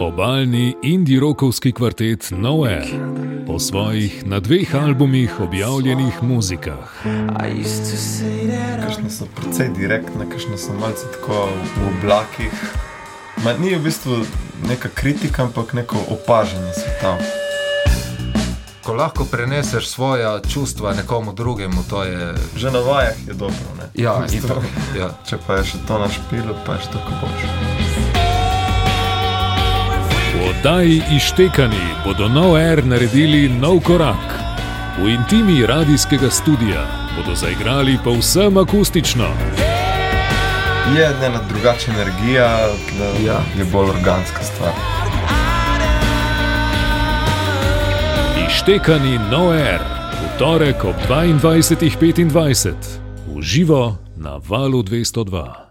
Obalni indie-rokovski kvartet No Air o svojih na dveh albumih objavljenih muzikah. Kakšne so precej direktne, kakšne so malce tako v oblakih. Ma, ni v bistvu neka kritika, ampak neko opažanje sveta. Ko lahko preneseš svoje čustva nekomu drugemu, to je. Že na vajah je dobro. Ja, itak, ja. Če pa je še to na špilu, pa je še tako boš. V oddaji Ištekani bodo No Air naredili nov korak. V intimi radijskega studia bodo zaigrali povsem akustično. Je ena drugačna energija, tle Ja. je bolj organska stvar. Ištekani No Air v torek ob 22.25 v živo na valu 202.